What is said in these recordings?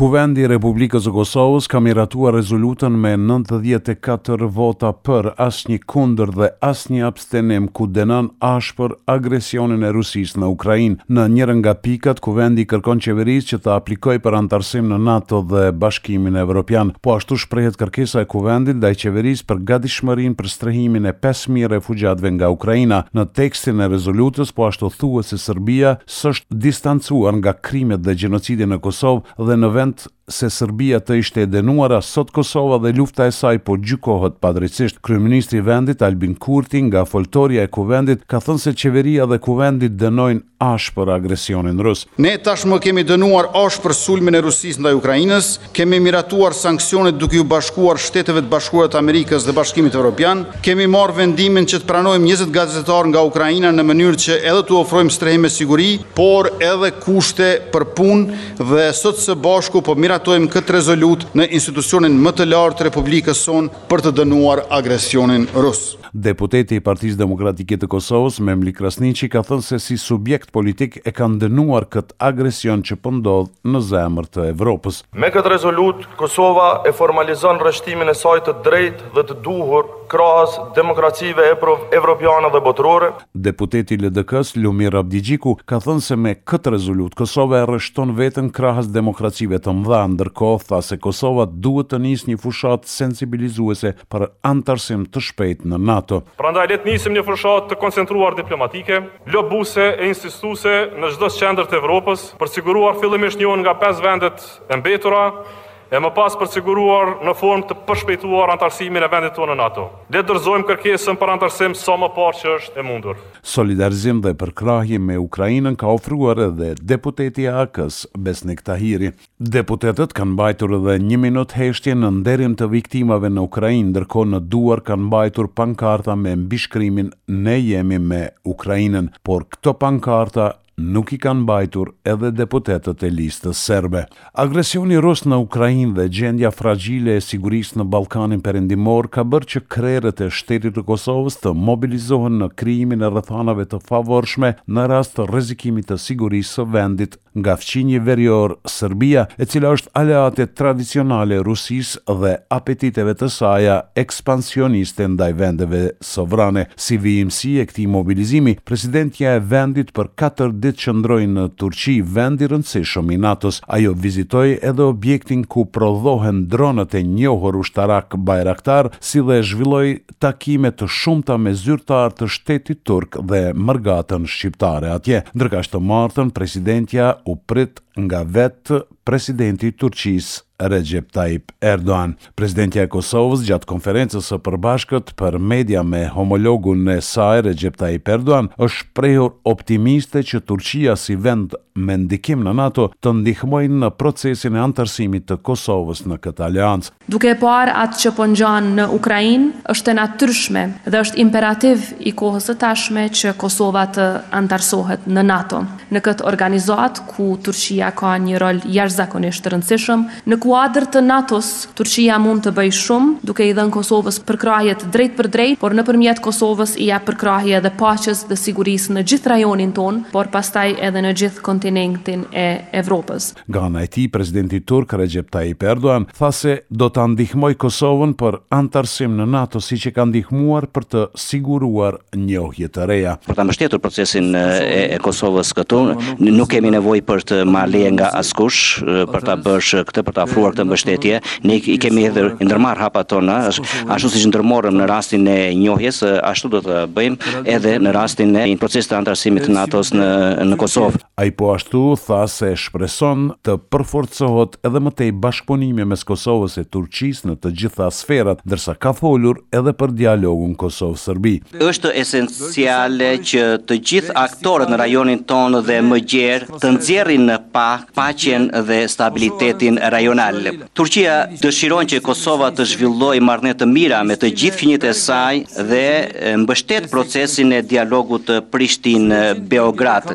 Kuvendi i Republikës së Kosovës ka miratuar rezolutën me nëntëdhjetë e katër vota për, asnjë kundër dhe asnjë abstenim ku denon ashpër agresionin e Rusisë në Ukrainë. Në njërën nga pikat, Kuvendi i kërkon qeverisë që të aplikojë për anëtarësim në NATO dhe Bashkimin Evropian. Po ashtu shprehet kërkesa e Kuvendit ndaj qeverisë për gadishmërinë për strehimin e pesë mijë refugjatëve nga Ukraina. Në tekstin e rezolutës po ashtu thuhet se Serbia s'është distancuar nga krimet dhe gjenocidi në Kosovë dhe në vend se Serbia të ishte e denuara, sot Kosova dhe lufta e saj po gjykohet padrejtësisht. Kryeministri i vendit, Albin Kurti, nga foltorja e Kuvendit, ka thënë se qeveria dhe Kuvendi dënojnë, ashpër agresionin rus. Ne tashmë kemi dënuar ashpër sulmin e Rusisë ndaj Ukrainës, kemi miratuar sanksionet duke iu bashkuar Shteteve të Bashkuara të Amerikës dhe Bashkimit Evropian, kemi marrë vendimin që të pranojmë njëzet gazetarë nga Ukraina në mënyrë që edhe t'u ofrojmë strehim e siguri, por edhe kushte për punë dhe sot së bashku po miratojmë këtë rezolutë në institucionin më të lartë të Republikës sonë për të dënuar agresionin rus. Deputeti i Partisë Demokratike të Kosovës, Memli Krasniqi ka thënë se si subjekt politik e kanë dënuar këtë agresion që po ndodh në zemër të Evropës. Me këtë rezolutë, Kosova e formalizon rreshtimin e saj të drejtë dhe të duhur krahas demokracive evropiane dhe botërore. Deputeti i LDK-së, Lumir Abdixhiku, ka thënë se me këtë rezolutë Kosova e rreshton veten krahas demokracive të mëdha, ndërkohë tha se Kosova duhet të nisë një fushatë sensibilizuese për anëtarësim të shpejtë në NATO. Prandaj le të nisim një fushatë të koncentruar diplomatike, lobuese e insistuese në çdo qendër të Evropës, për të siguruar fillimisht njohjen nga pesë vendet e mbetura, e më pas për të siguruar në formë të përshpejtuar anëtarësimin e vendit tonë në NATO. Le të dorëzojmë kërkesën për anëtarësim sa më parë që është e mundur. Solidarizim dhe përkrahje me Ukrainën ka ofruar edhe deputeti i AAK-së, Besnik Tahiri. Deputetët kanë mbajtur edhe një minutë heshtje në nderim të viktimave në Ukrainë, ndërkohë në duar kanë mbajtur pankarta me mbishkrimin Ne jemi me Ukrainën, por këto pankarta nuk i kanë mbajtur edhe deputetët e Listës Serbe. Agresioni rus në Ukrainë dhe gjendja fragjile e sigurisë në Ballkanin Perëndimor ka bërë që krerët e shtetit të Kosovës të mobilizohen në krijimin e rrethanave të favorshme në rast të rrezikimit të sigurisë së vendit, nga fqinji verior Serbia, e cila është aleate tradicionale e Rusisë dhe apetiteve të saja ekspansioniste ndaj vendeve sovrane. Si vijimësi e këtij mobilizimi, presidentja e vendit për katër ditë qëndroi në Turqi, vend i rëndësishëm i NATO-s. Ajo vizitoi edhe objektin ku prodhohen dronët e njohur ushtarakë Bayraktar, si dhe zhvilloi takime të shumta me zyrtarë të shtetit turk dhe mërgatën shqiptare atje, ndërkaq të martën presidentja u prit nga vetë presidenti i Turqisë, Rexhep Tajip Erdogan. Presidentja e Kosovës gjatë konferencës së përbashkët për media me homologun e saj Rexhep Tajip Erdogan është shprehur optimiste që Turqia si vend me ndikim në NATO të ndihmojë në procesin e anëtarësimit të Kosovës në këtë aleancë. Duke parë atë që po ngjan në Ukrainë, është e natyrshme dhe është imperativ i kohës së tashme që Kosova të anëtarësohet në NATO. Në këtë organizatë, ku Turqia ka një rol jashtëzakonisht të rëndësishëm, në kuadër të NATO-s, Turqia mund të bëjë shumë, duke i dhënë Kosovës përkrahje të drejtpërdrejtë, por nëpërmjet Kosovës i jep përkrahje edhe paqes dhe sigurisë në gjithë rajonin tonë, por pastaj edhe në gjithë kontinentin e Evropës. Nga ana e tij, presidenti turk Rexhep Tajip Erdogan tha se do ta ndihmojë Kosovën për anëtarësim në NATO siç e ka ndihmuar për të siguruar njohje të reja. Për ta mbështetur procesin e Kosovës këtu, nuk kemi nevojë për të marrë leje nga askush për ta bërë këtë, për ta ofruar këtë mbështetje. Ne i kemi edhe ndërmarrë hapat tona, ashtu siç ndërmorëm në rastin e njohjes, ashtu do të bëjmë edhe në rastin e procesit të anëtarësimit të NATO-s në Kosovë. Ai po ashtu tha se shpreson të përforcohet edhe më tej bashkëpunimi mes Kosovës e Turqisë në të gjitha sferat, ndërsa ka folur edhe për dialogun Kosovë-Serbi. Është esenciale që të gjithë aktorët në rajonin tonë dhe më gjerë të nxjerrin në pah paqen dhe stabilitetin rajonal. Turqia dëshiron që Kosova të zhvillojë marrëdhënie të mira me të gjithë fqinjët e saj dhe mbështet procesin e dialogut Prishtinë-Beograd.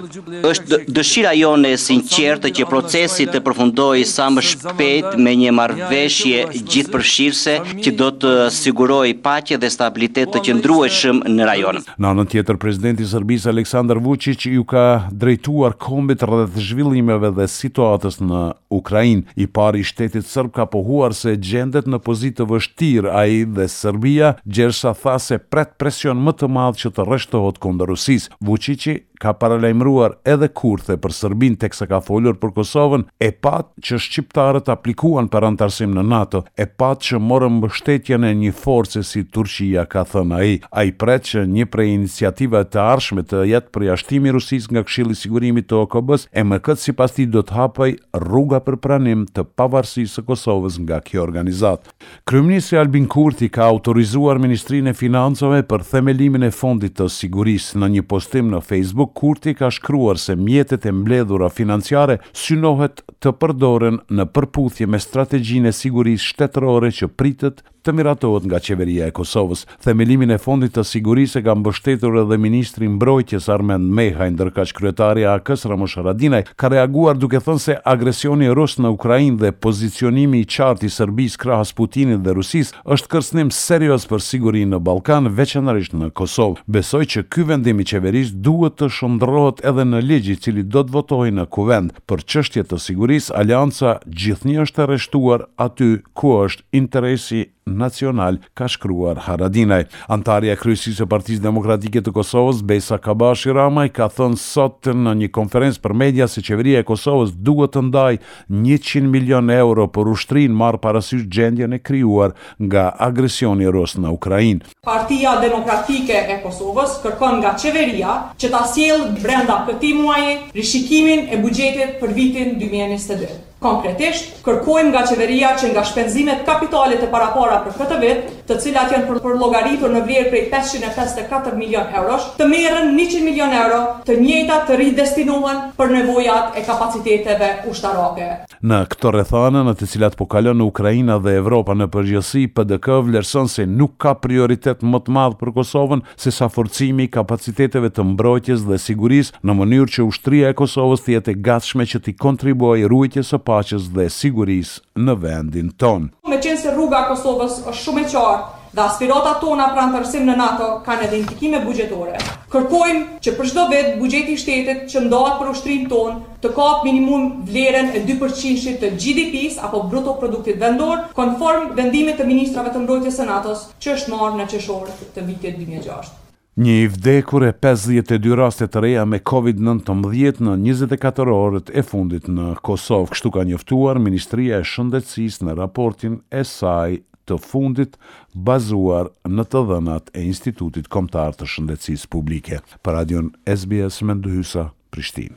Është dëshira jonë e sinqertë që procesi të përfundojë sa më shpejt me një marrëveshje gjithëpërfshirëse që do të sigurojë paqe dhe stabilitet të qëndrueshëm në rajon. Në anën tjetër, presidenti i Serbisë, Aleksandar Vuçiq, ju ka drejtuar kombit rreth zhvillimeve dhe situatës në Ukrainë. I pari i shtetit serb ka pohuar se gjendet në pozitë të vështirë ai dhe Serbia, gjersa tha se pret presion më të madh që të rreshtohet kundër Rusisë. Vuçiqi, ka paralajmëruar edhe kurthe për Serbinë teksa ka folur për Kosovën, e patë që shqiptarët aplikuan për anëtarësim në NATO, e patë që morën mbështetjen e një force si Turqia, ka thënë ai. Ai pret që një prej iniciativave të ardhshme të jetë përjashtimi i Rusisë nga Këshilli i Sigurimit të OKB-së e me këtë sipas tij do të hapej rruga për pranim të pavarësisë së Kosovës nga kjo organizatë. Kryeministri Albin Kurti ka autorizuar Ministrinë e Financave për themelimin e Fondit të Sigurisë. Në një postim në Facebook, Kurti ka shkruar se mjetet e mbledhura financiare synohet të përdoren në përputhje me strategjinë e sigurisë shtetërore që pritet të miratohet nga Qeveria e Kosovës. Themelimin e Fondit të Sigurisë e ka mbështetur edhe ministri i Mbrojtjes, Armend Mehaj, ndërkaq kryetari i AAK-së, Ramush Haradinaj, ka reaguar duke thënë se agresioni rus në Ukrainë dhe pozicionimi i qartë i Serbisë krahas Putinit dhe Rusisë është kërcënim serioz për sigurinë në Ballkan, veçanërisht në Kosovë. Besoj që ky vendim i qeverisë duhet të shndërrohet edhe në ligj, i cili do të votohej në Kuvend. Për çështje të sigurisë, Aleanca gjithnjë është e rreshtuar aty ku është interesi Nacional, ka shkruar Haradinaj. Anëtarja e Kryesisë së Partisë Demokratike të Kosovës, Besa Kabashi Ramaj ka thënë sot në një konferencë për media se Qeveria e Kosovës duhet të ndajë njëqind milionë euro për ushtrinë marrë parasysh gjendjen e krijuar nga agresioni rus në Ukrainë. Partia Demokratike e Kosovës kërkon nga Qeveria që ta sjellë brenda këtij muaji rishikimin e buxhetit për vitin dy mijë e njëzet e dy. Konkretisht, kërkojmë nga qeveria që nga shpenzimet kapitale të parapara për këtë vit, të cilat janë përllogaritur në vlerë prej pesëqind e pesëdhjetë e katër milionë eurosh, të merren njëqind milionë euro, të njëjtat të ridestinohen për nevojat e kapaciteteve ushtarake. Në këto rrethana në të cilat po kalon Ukraina dhe Evropa në përgjithësi, PDK vlerëson se nuk ka prioritet më të madh për Kosovën sesa forcimi i kapaciteteve të mbrojtjes dhe sigurisë në mënyrë që ushtria e Kosovës të jetë e gatshme që t'i kontribuojë ruajtjes së paqes dhe sigurisë në vendin tonë. Meqenëse rruga e Kosovës është shumë e qartë dhe aspiratat tona për anëtarësim në NATO kanë edhe ndikime buxhetore, kërkojmë që për çdo vit buxheti i shtetit që ndahet për ushtrinë tonë të kapë minimum vlerën e dy përqindëshit të GDP-së apo brutoproduktit vendor, konform vendimit të ministrave të Mbrojtjes së NATO-s, që është marrë në qershor të vitit dy mijë e gjashtë. Një i vdekur e pesëdhjetë e dy raste të reja me Covid nëntëmbëdhjetë në njëzet e katër orët e fundit në Kosovë, kështu ka njoftuar Ministria e Shëndetësisë në raportin e saj të fundit bazuar në të dhënat e Institutit Kombëtar të Shëndetësisë Publike. Për Radion SBS, Mend Hysa. Prishtinë.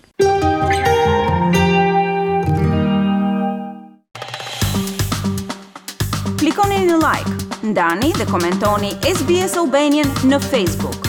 Klikoni në like, ndani dhe komentoni SBS Albanian në Facebook.